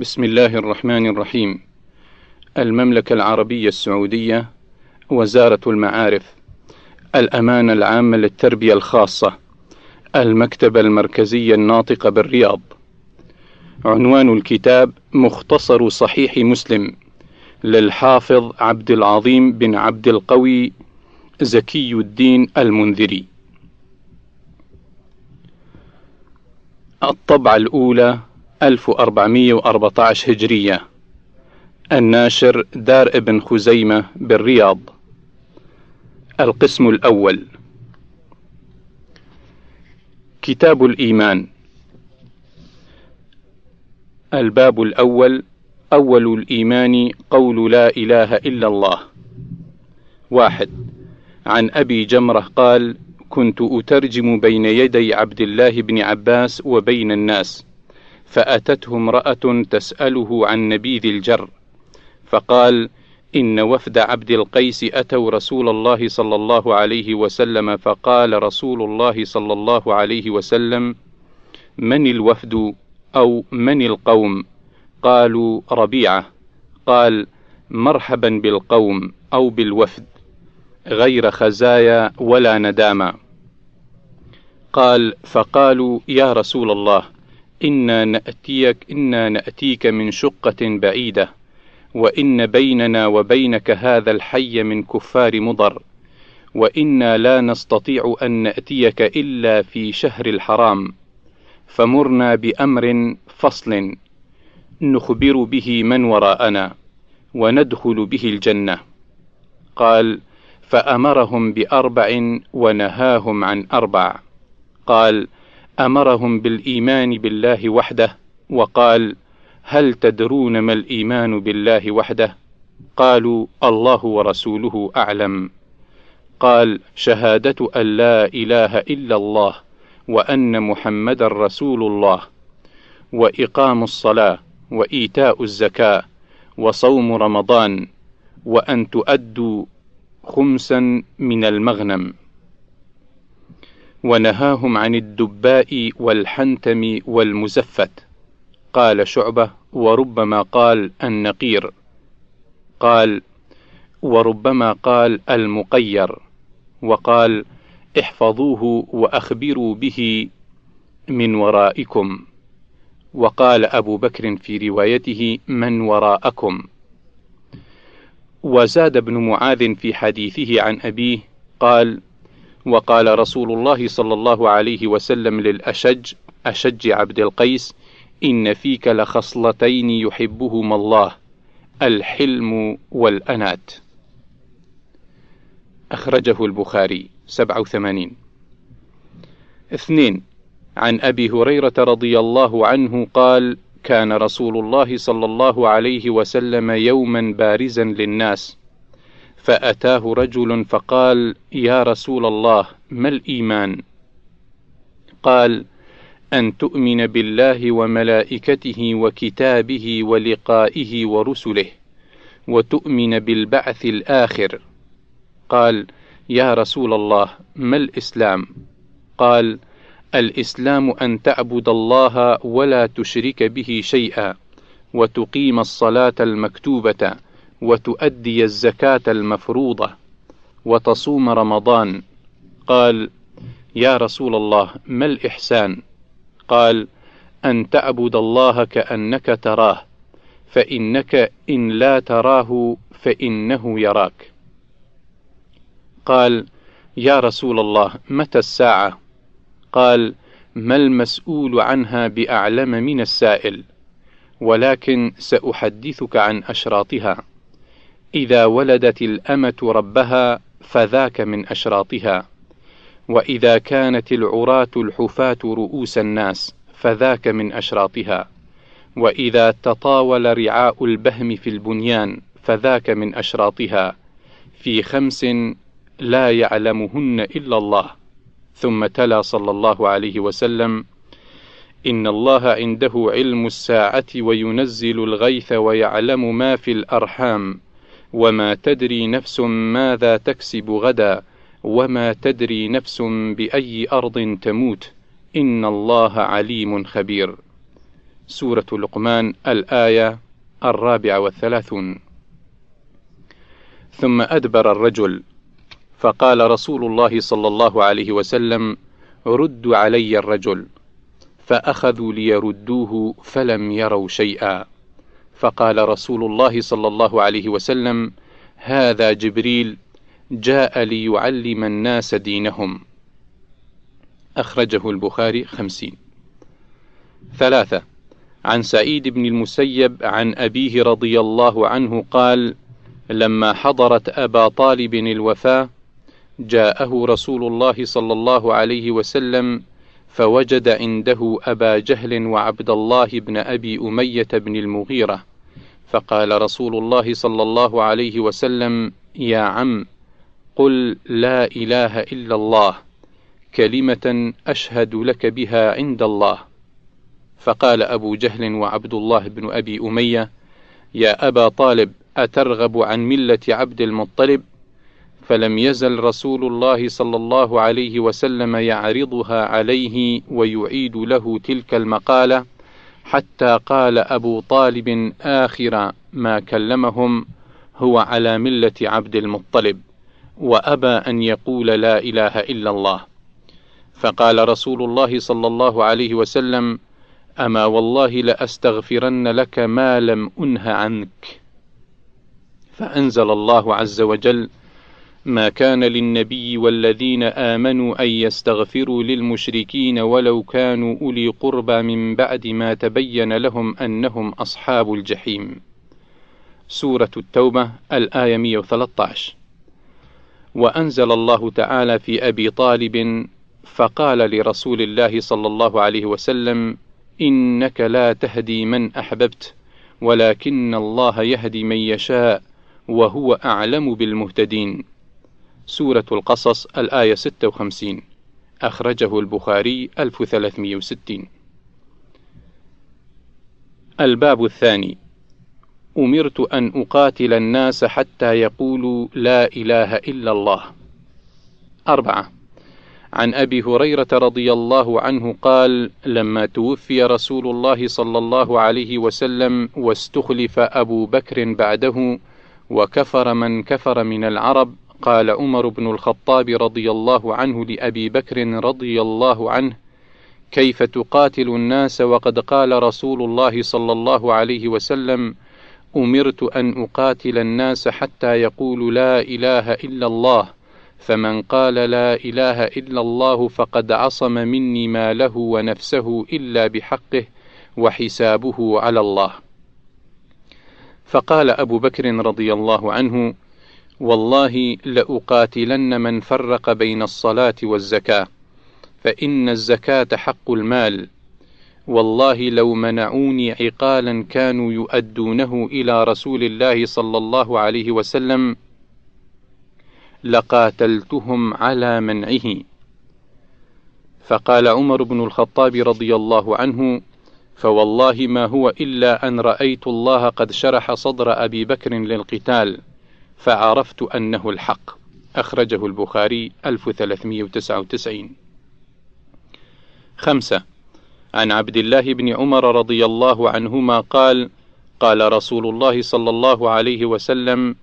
بسم الله الرحمن الرحيم. المملكة العربية السعودية وزارة المعارف الأمانة العامة للتربية الخاصة المكتبة المركزية الناطقة بالرياض. عنوان الكتاب مختصر صحيح مسلم للحافظ عبد العظيم بن عبد القوي زكي الدين المنذري. الطبعة الأولى 1414 هجرية. الناشر دار ابن خزيمة بالرياض. القسم الأول. كتاب الإيمان. الباب الأول. أول الإيمان قول لا إله إلا الله. واحد. عن أبي جمرة قال كنت أترجم بين يدي عبد الله بن عباس وبين الناس. فأتته امرأة تسأله عن نبيذ الجر فقال إن وفد عبد القيس أتوا رسول الله صلى الله عليه وسلم فقال رسول الله صلى الله عليه وسلم من الوفد أو من القوم؟ قالوا ربيعة. قال مرحبا بالقوم أو بالوفد غير خزايا ولا ندامة. قال فقالوا يا رسول الله إنا نأتيك إنا نأتيك من شقة بعيدة وإن بيننا وبينك هذا الحي من كفار مضر وإنا لا نستطيع أن نأتيك إلا في شهر الحرام فمرنا بأمر فصل نخبر به من وراءنا وندخل به الجنة. قال فأمرهم بأربع ونهاهم عن أربع. قال أمرهم بالإيمان بالله وحده وقال هل تدرون ما الإيمان بالله وحده؟ قالوا الله ورسوله أعلم. قال شهادة أن لا إله إلا الله وأن محمدا رسول الله وإقام الصلاة وإيتاء الزكاة وصوم رمضان وأن تؤدوا خمسا من المغنم. ونهاهم عن الدباء والحنتم والمزفت. قال شعبة وربما قال النقير قال وربما قال المقير وقال احفظوه وأخبروا به من ورائكم وقال أبو بكر في روايته من وراءكم وزاد ابن معاذ في حديثه عن أبيه قال وقال رسول الله صلى الله عليه وسلم للأشج أشج عبد القيس إن فيك لخصلتين يحبهما الله الحلم والأنات. أخرجه البخاري 87 اثنين عن أبي هريرة رضي الله عنه قال كان رسول الله صلى الله عليه وسلم يوما بارزا للناس. فأتاه رجل فقال: يا رسول الله ما الإيمان؟ قال: أن تؤمن بالله وملائكته وكتابه ولقائه ورسله، وتؤمن بالبعث الآخر. قال: يا رسول الله ما الإسلام؟ قال: الإسلام أن تعبد الله ولا تشرك به شيئا، وتقيم الصلاة المكتوبة، وتؤدي الزكاة المفروضة وتصوم رمضان. قال يا رسول الله ما الإحسان؟ قال أن تعبد الله كأنك تراه فإنك إن لا تراه فإنه يراك. قال يا رسول الله متى الساعة؟ قال ما المسؤول عنها بأعلم من السائل ولكن سأحدثك عن أشراطها. إذا ولدت الأمة ربها فذاك من أشراطها، وإذا كانت العراة الحفاة رؤوس الناس فذاك من أشراطها، وإذا تطاول رعاء البهم في البنيان فذاك من أشراطها، في خمس لا يعلمهن إلا الله، ثم تلا صلى الله عليه وسلم: إن الله عنده علم الساعة وينزل الغيث ويعلم ما في الأرحام. وما تدري نفس ماذا تكسب غدا وما تدري نفس باي ارض تموت ان الله عليم خبير. سورة لقمان الآية الرابعة والثلاثون. ثم أدبر الرجل. فقال رسول الله صلى الله عليه وسلم ردوا علي الرجل. فأخذوا ليردوه فلم يروا شيئا. فقال رسول الله صلى الله عليه وسلم هذا جبريل جاء ليعلم الناس دينهم. أخرجه البخاري خمسين. ثلاثة عن سعيد بن المسيب عن أبيه رضي الله عنه قال لما حضرت أبا طالب الوفاة جاءه رسول الله صلى الله عليه وسلم فوجد عنده أبا جهل وعبد الله بن أبي أمية بن المغيرة. فقال رسول الله صلى الله عليه وسلم يا عم قل لا إله إلا الله كلمة أشهد لك بها عند الله. فقال أبو جهل وعبد الله بن أبي أمية يا أبا طالب أترغب عن ملة عبد المطلب؟ فلم يزل رسول الله صلى الله عليه وسلم يعرضها عليه ويعيد له تلك المقالة حتى قال أبو طالب آخر ما كلمهم هو على ملة عبد المطلب وأبى أن يقول لا إله إلا الله. فقال رسول الله صلى الله عليه وسلم أما والله لأستغفرن لك ما لم أنه عنك. فأنزل الله عز وجل ما كان للنبي والذين آمنوا أن يستغفروا للمشركين ولو كانوا أولي قربى من بعد ما تبين لهم أنهم أصحاب الجحيم. سورة التوبة الآية 113 وأنزل الله تعالى في أبي طالب فقال لرسول الله صلى الله عليه وسلم: إنك لا تهدي من أحببت ولكن الله يهدي من يشاء وهو أعلم بالمهتدين. سورة القصص الآية 56 أخرجه البخاري 1360 الباب الثاني. أمرت أن أقاتل الناس حتى يقولوا لا إله إلا الله. أربعة. عن أبي هريرة رضي الله عنه قال لما توفي رسول الله صلى الله عليه وسلم واستخلف أبو بكر بعده وكفر من كفر من العرب قال عمر بن الخطاب رضي الله عنه لأبي بكر رضي الله عنه كيف تقاتل الناس وقد قال رسول الله صلى الله عليه وسلم أمرت أن أقاتل الناس حتى يقولوا لا إله إلا الله فمن قال لا إله إلا الله فقد عصم مني ماله ونفسه إلا بحقه وحسابه على الله. فقال أبو بكر رضي الله عنه والله لأقاتلن من فرق بين الصلاة والزكاة فإن الزكاة حق المال. والله لو منعوني عقالا كانوا يؤدونه إلى رسول الله صلى الله عليه وسلم لقاتلتهم على منعه. فقال عمر بن الخطاب رضي الله عنه فوالله ما هو إلا أن رأيت الله قد شرح صدر أبي بكر للقتال. فعرفت أنه الحق. أخرجه البخاري 1399 خمسة. عن عبد الله بن عمر رضي الله عنهما قال قال رسول الله صلى الله عليه وسلم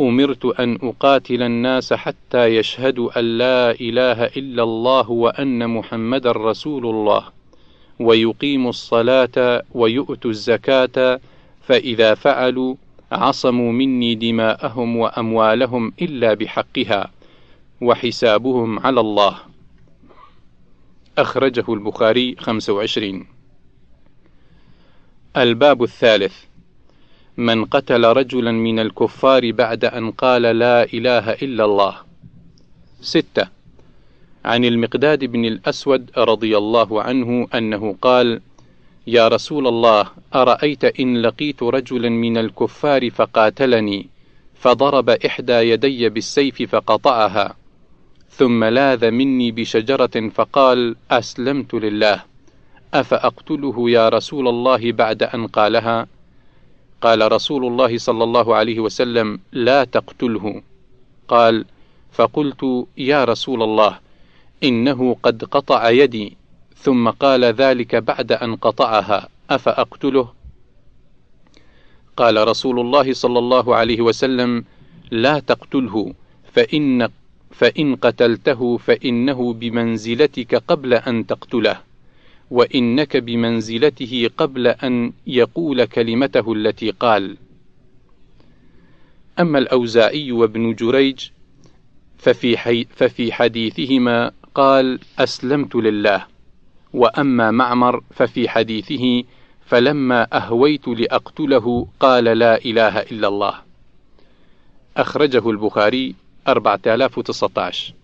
أمرت أن أقاتل الناس حتى يشهدوا أن لا إله إلا الله وأن محمد رسول الله ويقيموا الصلاة ويؤتوا الزكاة فإذا فعلوا عصموا مني دماءهم وأموالهم إلا بحقها وحسابهم على الله. أخرجه البخاري 25 الباب الثالث. من قتل رجلا من الكفار بعد أن قال لا إله إلا الله. ستة. عن المقداد بن الأسود رضي الله عنه أنه قال يا رسول الله أرأيت إن لقيت رجلا من الكفار فقاتلني فضرب إحدى يدي بالسيف فقطعها ثم لاذ مني بشجرة فقال أسلمت لله أفأقتله يا رسول الله بعد أن قالها؟ قال رسول الله صلى الله عليه وسلم لا تقتله. قال فقلت يا رسول الله إنه قد قطع يدي ثم قال ذلك بعد أن قطعها أفأقتله؟ قال رسول الله صلى الله عليه وسلم لا تقتله فإن فإن قتلته فإنه بمنزلتك قبل أن تقتله وإنك بمنزلته قبل أن يقول كلمته التي قال. أما الأوزاعي وابن جريج ففي, حي ففي حديثهما قال أسلمت لله. وأما معمر ففي حديثه فلما أهويت لأقتله قال لا إله إلا الله. أخرجه البخاري 4019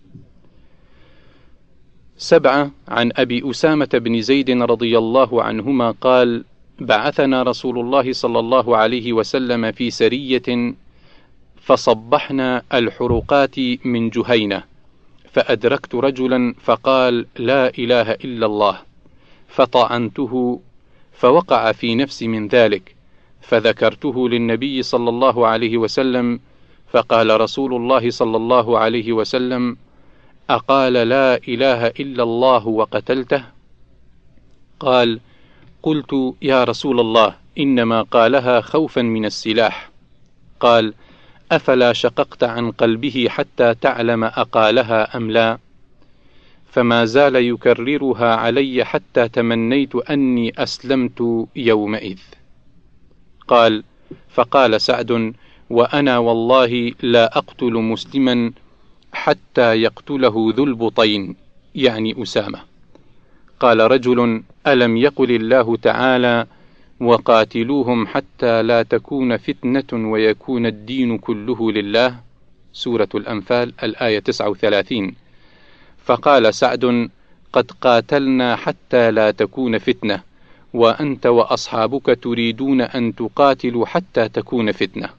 سبعة عن أبي أسامة بن زيد رضي الله عنهما قال بعثنا رسول الله صلى الله عليه وسلم في سرية فصبحنا الحرقات من جهينة. فأدركت رجلا فقال لا إله إلا الله فطعنته فوقع في نفسي من ذلك فذكرته للنبي صلى الله عليه وسلم فقال رسول الله صلى الله عليه وسلم أقال لا إله إلا الله وقتلته؟ قال قلت يا رسول الله إنما قالها خوفا من السلاح. قال أفلا شققت عن قلبه حتى تعلم أقالها أم لا؟ فما زال يكررها علي حتى تمنيت أني أسلمت يومئذ. قال فقال سعد وأنا والله لا أقتل مسلما حتى يقتله ذو البطين يعني أسامة. قال رجل ألم يقل الله تعالى وقاتلوهم حتى لا تكون فتنة ويكون الدين كله لله. سورة الأنفال الآية 39 فقال سعد قد قاتلنا حتى لا تكون فتنة وأنت وأصحابك تريدون أن تقاتلوا حتى تكون فتنة.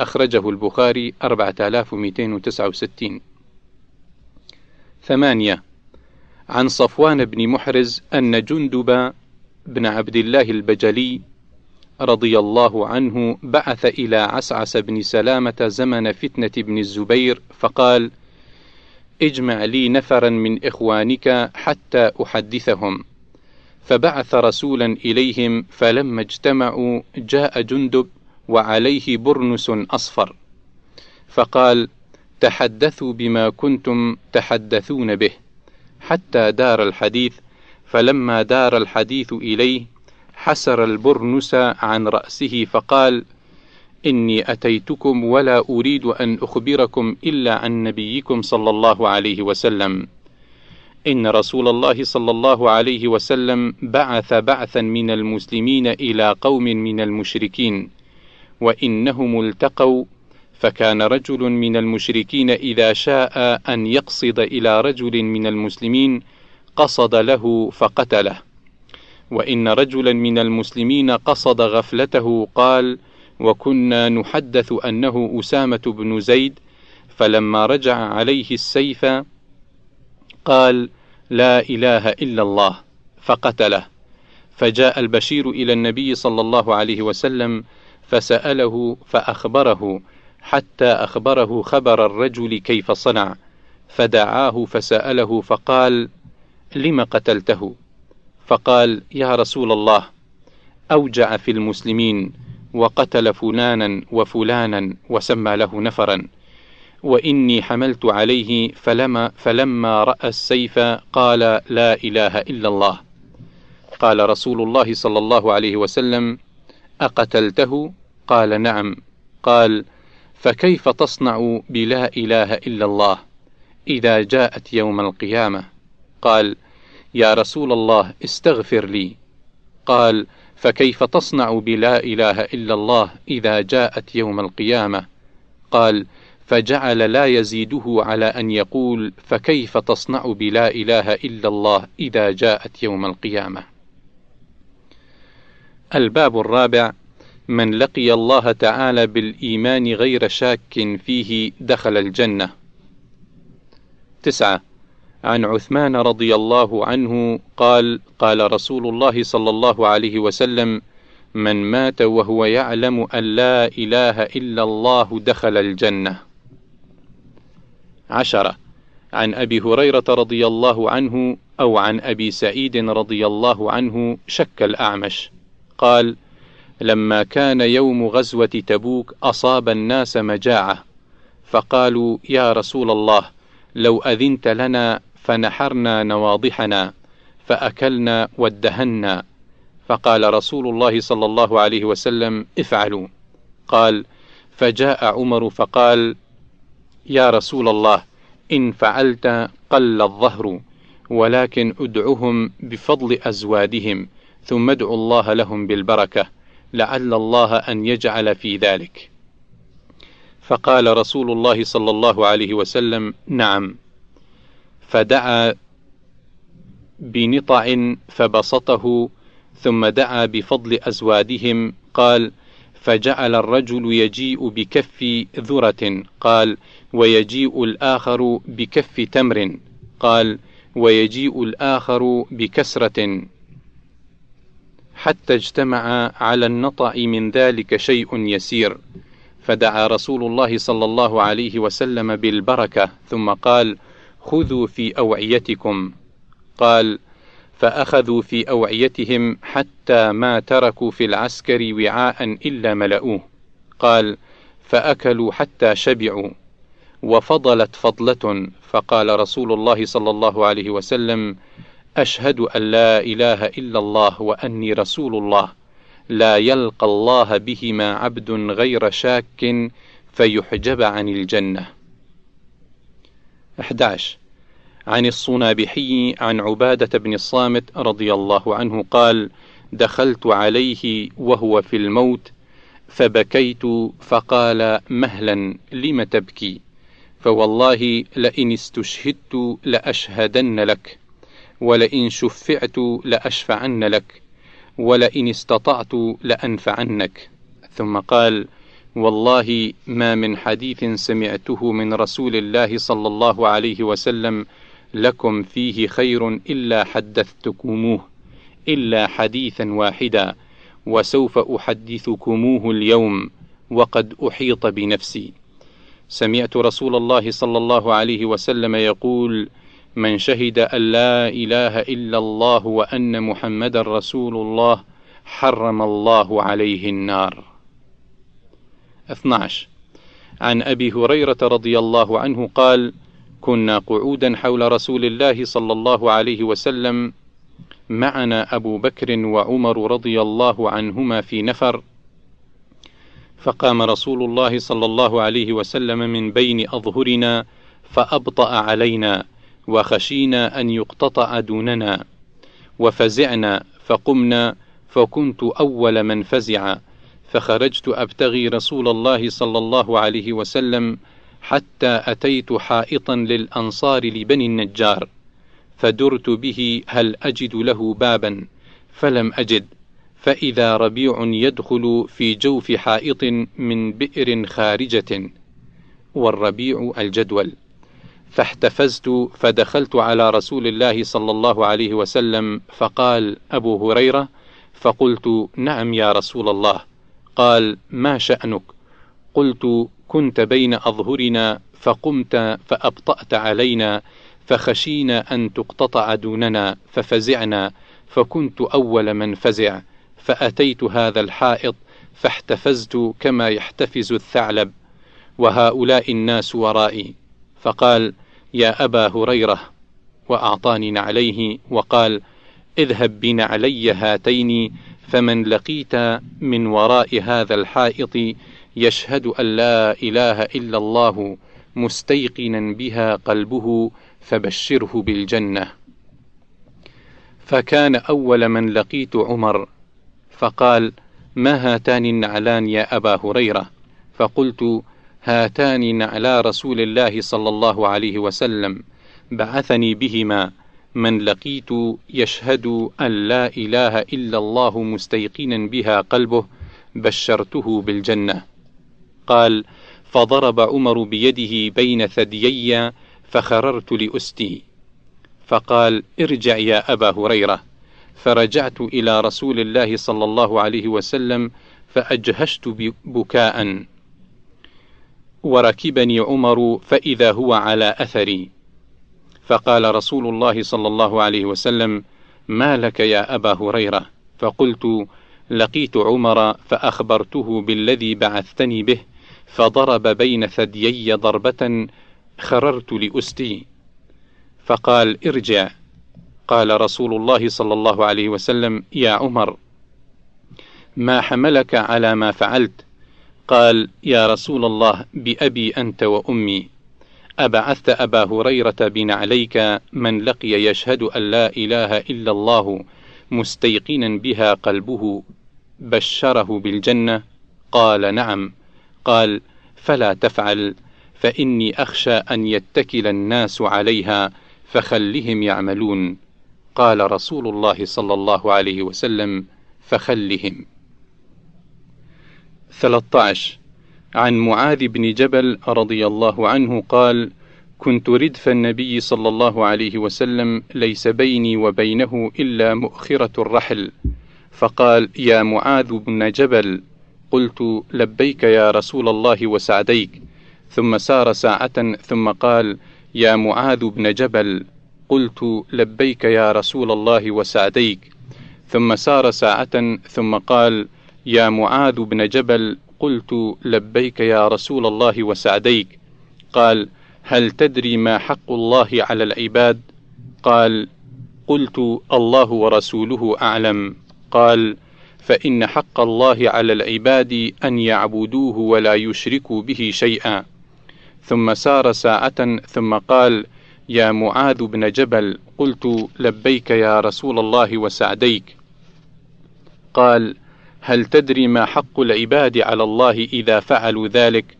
أخرجه البخاري 4269 ثمانية. عن صفوان بن محرز أن جندب بن عبد الله البجلي رضي الله عنه بعث إلى عسعس بن سلامة زمن فتنة بن الزبير فقال: اجمع لي نفرا من إخوانك حتى أحدثهم. فبعث رسولا إليهم فلما اجتمعوا جاء جندب وعليه برنس أصفر، فقال: تحدثوا بما كنتم تحدثون به، حتى دار الحديث فلما دار الحديث إليه حسر البرنس عن رأسه فقال: إني أتيتكم ولا أريد أن أخبركم إلا عن نبيكم صلى الله عليه وسلم. إن رسول الله صلى الله عليه وسلم بعث بعثا من المسلمين إلى قوم من المشركين، وإنهم التقوا فكان رجل من المشركين إذا شاء أن يقصد إلى رجل من المسلمين قصد له فقتله. وإن رجلا من المسلمين قصد غفلته قال وكنا نحدث أنه أسامة بن زيد فلما رجع عليه السيف قال لا إله إلا الله فقتله. فجاء البشير إلى النبي صلى الله عليه وسلم فسأله فأخبره حتى أخبره خبر الرجل كيف صنع. فدعاه فسأله فقال لم قتلته؟ فقال يا رسول الله أوجع في المسلمين وقتل فلانا وفلانا وسمى له نفرا وإني حملت عليه فلما فلما رأى السيف قال لا إله إلا الله. قال رسول الله صلى الله عليه وسلم أقتلته؟ قال نعم. قال فكيف تصنع بلا إله إلا الله إذا جاءت يوم القيامة؟ قال يا رسول الله استغفر لي. قال فكيف تصنع بلا إله إلا الله إذا جاءت يوم القيامة؟ قال فجعل لا يزيده على أن يقول فكيف تصنع بلا إله إلا الله إذا جاءت يوم القيامة؟ الباب الرابع من لقي الله تعالى بالإيمان غير شاك فيه دخل الجنة. تسعة عن عثمان رضي الله عنه قال قال رسول الله صلى الله عليه وسلم من مات وهو يعلم أن لا إله إلا الله دخل الجنة. عشرة. عن أبي هريرة رضي الله عنه أو عن أبي سعيد رضي الله عنه شك الأعمش. قال لما كان يوم غزوة تبوك أصاب الناس مجاعة فقالوا يا رسول الله لو أذنت لنا فنحرنا نواضحنا فأكلنا وادهنا. فقال رسول الله صلى الله عليه وسلم افعلوا. قال فجاء عمر فقال يا رسول الله إن فعلت قل الظهر ولكن أدعهم بفضل أزوادهم ثم ادعوا الله لهم بالبركة لعل الله أن يجعل في ذلك. فقال رسول الله صلى الله عليه وسلم نعم. فدعا بنطع فبسطه ثم دعا بفضل أزوادهم قال فجعل الرجل يجيء بكف ذرة قال ويجيء الآخر بكف تمر قال ويجيء الآخر بكسرة. حتى اجتمع على النطع من ذلك شيء يسير. فدعا رسول الله صلى الله عليه وسلم بالبركة ثم قال خذوا في أوعيتكم. قال فأخذوا في أوعيتهم حتى ما تركوا في العسكر وعاء إلا ملؤوه قال فأكلوا حتى شبعوا. وفضلت فضلة. فقال رسول الله صلى الله عليه وسلم أشهد أن لا إله إلا الله وأني رسول الله. لا يلقى الله بهما عبد غير شاك فيحجب عن الجنة. 11 عن الصنابحي عن عبادة بن الصامت رضي الله عنه قال دخلت عليه وهو في الموت فبكيت فقال مهلا لم تبكي؟ فوالله لئن استشهدت لأشهدن لك ولئن شفعت لأشفعن لك ولئن استطعت لأنفعنك ثم قال والله ما من حديث سمعته من رسول الله صلى الله عليه وسلم لكم فيه خير إلا حدثتكموه إلا حديثا واحدا وسوف أحدثكموه اليوم وقد أحيط بنفسي. سمعت رسول الله صلى الله عليه وسلم يقول من شهد أن لا إله إلا الله وأن محمد رسول الله حرم الله عليه النار. 12 عن أبي هريرة رضي الله عنه قال كنا قعودا حول رسول الله صلى الله عليه وسلم معنا أبو بكر وعمر رضي الله عنهما في نفر فقام رسول الله صلى الله عليه وسلم من بين أظهرنا فأبطأ علينا وخشينا أن يقتطع دوننا وفزعنا فقمنا فكنت أول من فزع فخرجت أبتغي رسول الله صلى الله عليه وسلم حتى أتيت حائطا للأنصار لبني النجار فدرت به هل أجد له بابا فلم أجد فإذا ربيع يدخل في جوف حائط من بئر خارجة والربيع الجدول. فاحتفزت فدخلت على رسول الله صلى الله عليه وسلم فقال أبو هريرة فقلت نعم يا رسول الله. قال ما شأنك؟ قلت كنت بين أظهرنا فقمت فأبطأت علينا فخشينا أن تقتطع دوننا ففزعنا فكنت أول من فزع فأتيت هذا الحائط فاحتفزت كما يحتفز الثعلب وهؤلاء الناس ورائي. فقال يا أبا هريرة. وأعطاني نعليه وقال اذهب بنعلي هاتين فمن لقيت من وراء هذا الحائط يشهد أن لا إله إلا الله مستيقنا بها قلبه فبشره بالجنة. فكان أول من لقيت عمر فقال ما هاتان النعلان يا أبا هريرة؟ فقلت هاتان نعلا رسول الله صلى الله عليه وسلم بعثني بهما. من لقيت يشهد أن لا إله إلا الله مستيقنا بها قلبه بشرته بالجنة. قال فضرب عمر بيده بين ثديي فخررت لأستي فقال ارجع يا أبا هريرة. فرجعت إلى رسول الله صلى الله عليه وسلم فأجهشت بكاء وركبني عمر فإذا هو على أثري. فقال رسول الله صلى الله عليه وسلم ما لك يا أبا هريرة؟ فقلت لقيت عمر فأخبرته بالذي بعثتني به فضرب بين ثديي ضربة خررت لاسدي فقال ارجع. قال رسول الله صلى الله عليه وسلم يا عمر ما حملك على ما فعلت؟ قال يا رسول الله بأبي أنت وأمي. أبعثت أبا هريرة بنعليك من لقي يشهد أن لا إله إلا الله مستيقنا بها قلبه بشره بالجنة. قال نعم. قال فلا تفعل فإني أخشى أن يتكل الناس عليها فخلهم يعملون. قال رسول الله صلى الله عليه وسلم فخلهم. 13 عن معاذ بن جبل رضي الله عنه قال كنت ردف النبي صلى الله عليه وسلم ليس بيني وبينه إلا مؤخرة الرحل. فقال يا معاذ بن جبل. قلت لبيك يا رسول الله وسعديك. ثم سار ساعة ثم قال يا معاذ بن جبل. قلت لبيك يا رسول الله وسعديك. ثم سار ساعة ثم قال يا معاذ بن جبل قلت لبيك يا رسول الله وسعديك. قال هل تدري ما حق الله على العباد؟ قال قلت الله ورسوله أعلم. قال فإن حق الله على العباد أن يعبدوه ولا يشركوا به شيئا. ثم سار ساعة ثم قال يا معاذ بن جبل قلت لبيك يا رسول الله وسعديك. قال هل تدري ما حق العباد على الله إذا فعلوا ذلك؟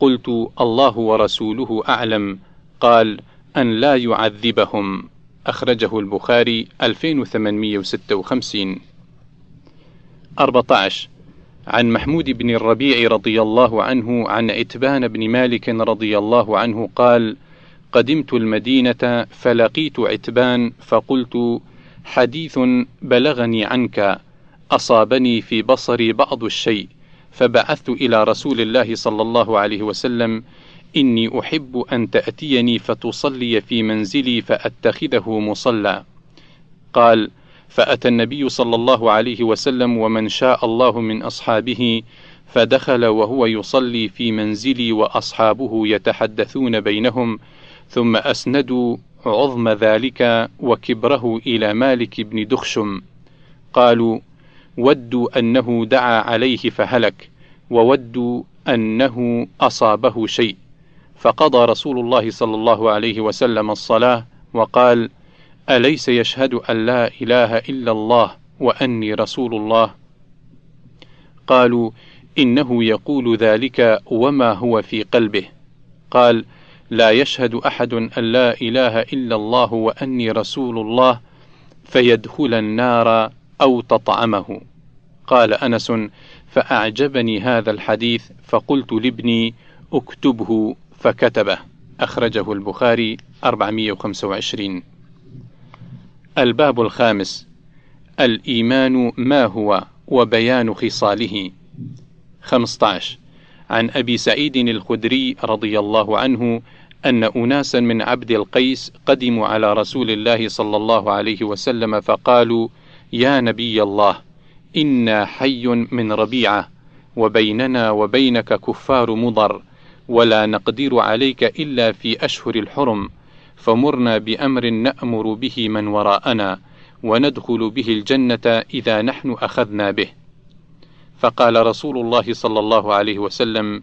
قلت الله ورسوله أعلم. قال أن لا يعذبهم. أخرجه البخاري 2856 14 عن محمود بن الربيع رضي الله عنه عن عتبان بن مالك رضي الله عنه قال قدمت المدينة فلقيت عتبان فقلت حديث بلغني عنك. أصابني في بصري بعض الشيء فبعثت إلى رسول الله صلى الله عليه وسلم إني أحب أن تأتيني فتصلي في منزلي فأتخذه مصلى. قال فأتى النبي صلى الله عليه وسلم ومن شاء الله من أصحابه فدخل وهو يصلي في منزلي وأصحابه يتحدثون بينهم ثم أسندوا عظم ذلك وكبره إلى مالك بن دخشم. قالوا ودوا أنه دعا عليه فهلك وودوا أنه أصابه شيء. فقضى رسول الله صلى الله عليه وسلم الصلاة وقال أليس يشهد أن لا إله إلا الله وأني رسول الله؟ قالوا إنه يقول ذلك وما هو في قلبه. قال لا يشهد أحد أن لا إله إلا الله وأني رسول الله فيدخل النار أو تطعمه. قال أنس فأعجبني هذا الحديث فقلت لابني اكتبه فكتبه. أخرجه البخاري 425 الباب الخامس الإيمان ما هو وبيان خصاله. 15 عن أبي سعيد الخدري رضي الله عنه أن أناسا من عبد القيس قدموا على رسول الله صلى الله عليه وسلم فقالوا: يا نبي الله إنا حي من ربيعة وبيننا وبينك كفار مضر ولا نقدر عليك إلا في أشهر الحرم فمرنا بأمر نأمر به من وراءنا وندخل به الجنة إذا نحن أخذنا به. فقال رسول الله صلى الله عليه وسلم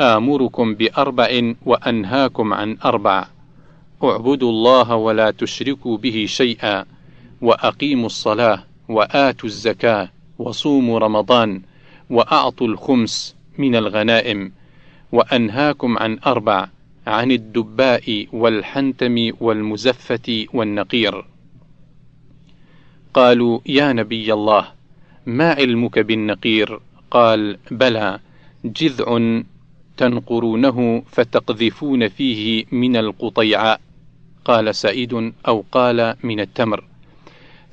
آمركم بأربع وأنهاكم عن أربع. اعبدوا الله ولا تشركوا به شيئا. وأقيموا الصلاة وآتوا الزكاة وصوموا رمضان وأعطوا الخمس من الغنائم. وأنهاكم عن أربع عن الدباء والحنتم والمزفة والنقير. قالوا يا نبي الله ما علمك بالنقير؟ قال بلى جذع تنقرونه فتقذفون فيه من القطيعاء قال سعيد أو قال من التمر.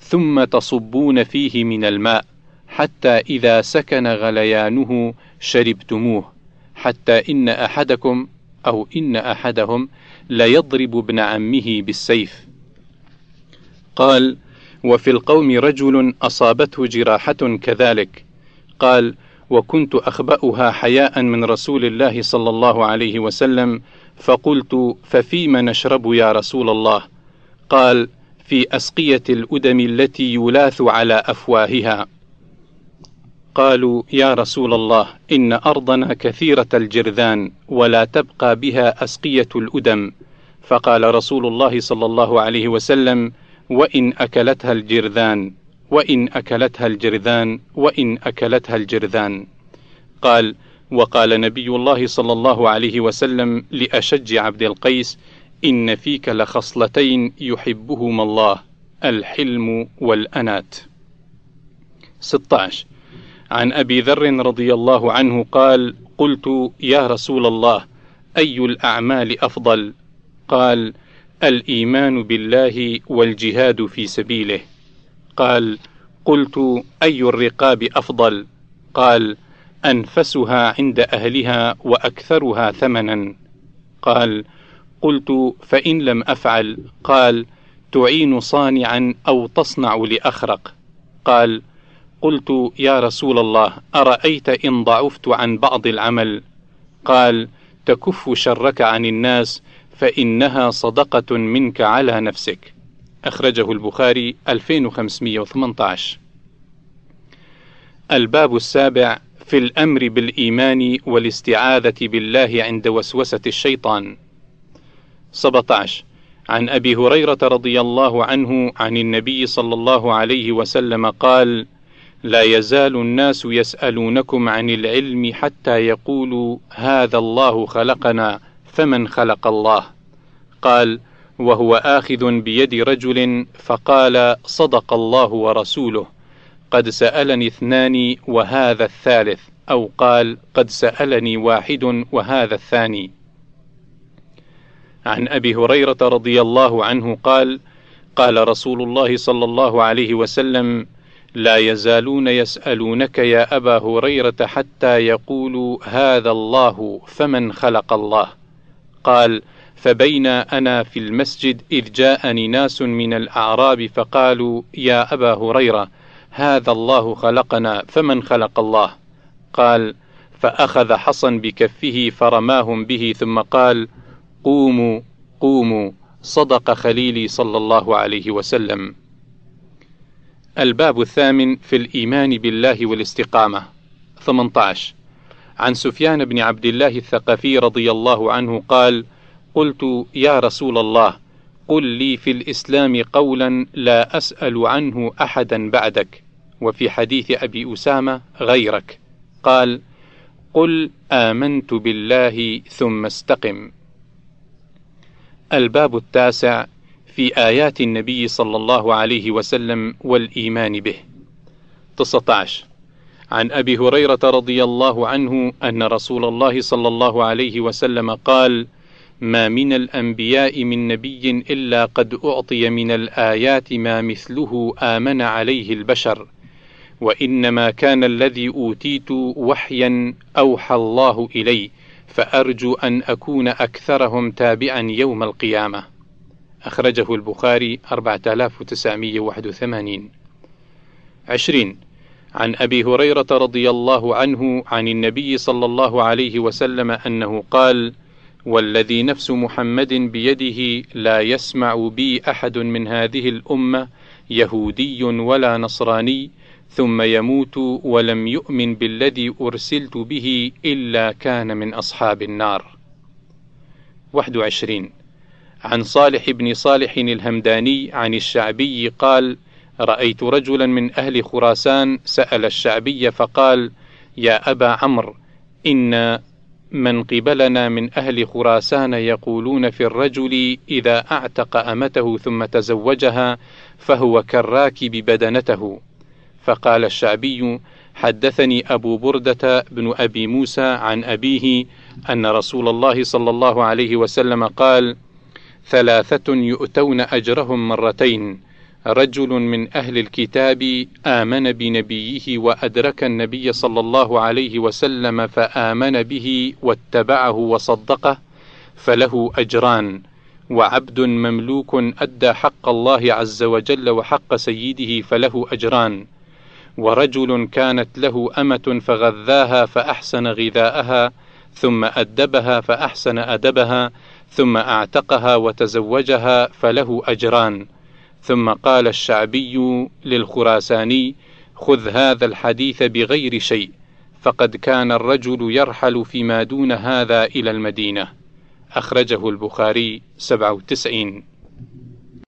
ثم تصبون فيه من الماء حتى إذا سكن غليانه شربتموه حتى إن أحدكم أو إن أحدهم ليضرب ابن عمه بالسيف. قال وفي القوم رجل أصابته جراحة كذلك. قال وكنت أخبأها حياء من رسول الله صلى الله عليه وسلم فقلت ففيم نشرب يا رسول الله؟ قال في أسقية الأدم التي يلاث على أفواهها. قالوا يا رسول الله إن أرضنا كثيرة الجرذان ولا تبقى بها أسقية الأدم. فقال رسول الله صلى الله عليه وسلم وإن أكلتها الجرذان وإن أكلتها الجرذان وإن أكلتها الجرذان. قال وقال نبي الله صلى الله عليه وسلم لأشج عبد القيس إن فيك لخصلتين يحبهما الله الحلم والأنات. 16 عن أبي ذر رضي الله عنه قال قلت يا رسول الله أي الأعمال أفضل؟ قال الإيمان بالله والجهاد في سبيله. قال قلت أي الرقاب أفضل؟ قال أنفسها عند أهلها وأكثرها ثمنا. قال قلت فإن لم أفعل قال تعين صانعا أو تصنع لأخرق. قال قلت يا رسول الله أرأيت إن ضعفت عن بعض العمل؟ قال تكف شرك عن الناس فإنها صدقة منك على نفسك. أخرجه البخاري 2518 الباب السابع في الأمر بالإيمان والاستعاذة بالله عند وسوسة الشيطان. 17 عن أبي هريرة رضي الله عنه عن النبي صلى الله عليه وسلم قال: لا يزال الناس يسألونكم عن العلم حتى يقولوا هذا الله خلقنا فمن خلق الله؟ قال وهو آخذ بيد رجل فقال صدق الله ورسوله قد سألني اثنان وهذا الثالث أو قال قد سألني واحد وهذا الثاني. عن أبي هريرة رضي الله عنه قال قال رسول الله صلى الله عليه وسلم لا يزالون يسألونك يا أبا هريرة حتى يقولوا هذا الله فمن خلق الله. قال فبين أنا في المسجد إذ جاءني ناس من الأعراب فقالوا يا أبا هريرة هذا الله خلقنا فمن خلق الله؟ قال فأخذ حصا بكفه فرماهم به ثم قال قوموا قوموا صدق خليلي صلى الله عليه وسلم. الباب الثامن في الإيمان بالله والاستقامة. 18 عن سفيان بن عبد الله الثقفي رضي الله عنه قال قلت يا رسول الله قل لي في الإسلام قولا لا أسأل عنه أحدا بعدك وفي حديث أبي أسامة غيرك. قال قل آمنت بالله ثم استقم. الباب التاسع في آيات النبي صلى الله عليه وسلم والإيمان به. 19 عن أبي هريرة رضي الله عنه أن رسول الله صلى الله عليه وسلم قال: ما من الأنبياء من نبي إلا قد أعطي من الآيات ما مثله آمن عليه البشر، وإنما كان الذي أوتيت وحيا أوحى الله إلي، فأرجو أن أكون أكثرهم تابعا يوم القيامة. أخرجه البخاري 4981 عشرين عن أبي هريرة رضي الله عنه عن النبي صلى الله عليه وسلم أنه قال: والذي نفس محمد بيده لا يسمع بي أحد من هذه الأمة يهودي ولا نصراني ثم يموت ولم يؤمن بالذي أرسلت به إلا كان من أصحاب النار. 21 عن صالح بن صالح الهمداني عن الشعبي قال رأيت رجلا من أهل خراسان سأل الشعبي فقال يا أبا عمرو إن من قبلنا من أهل خراسان يقولون في الرجل إذا أعتق أمته ثم تزوجها فهو كالراكب بدنته فقال الشعبي حدثني أبو بردة بن أبي موسى عن أبيه أن رسول الله صلى الله عليه وسلم قال: ثلاثة يؤتون أجرهم مرتين رجل من أهل الكتاب آمن بنبيه وأدرك النبي صلى الله عليه وسلم فآمن به واتبعه وصدقه فله أجران وعبد مملوك أدى حق الله عز وجل وحق سيده فله أجران. ورجل كانت له أمة فغذاها فأحسن غذاءها ثم أدبها فأحسن أدبها ثم أعتقها وتزوجها فله أجران. ثم قال الشعبي للخراساني خذ هذا الحديث بغير شيء فقد كان الرجل يرحل فيما دون هذا إلى المدينة. أخرجه البخاري 97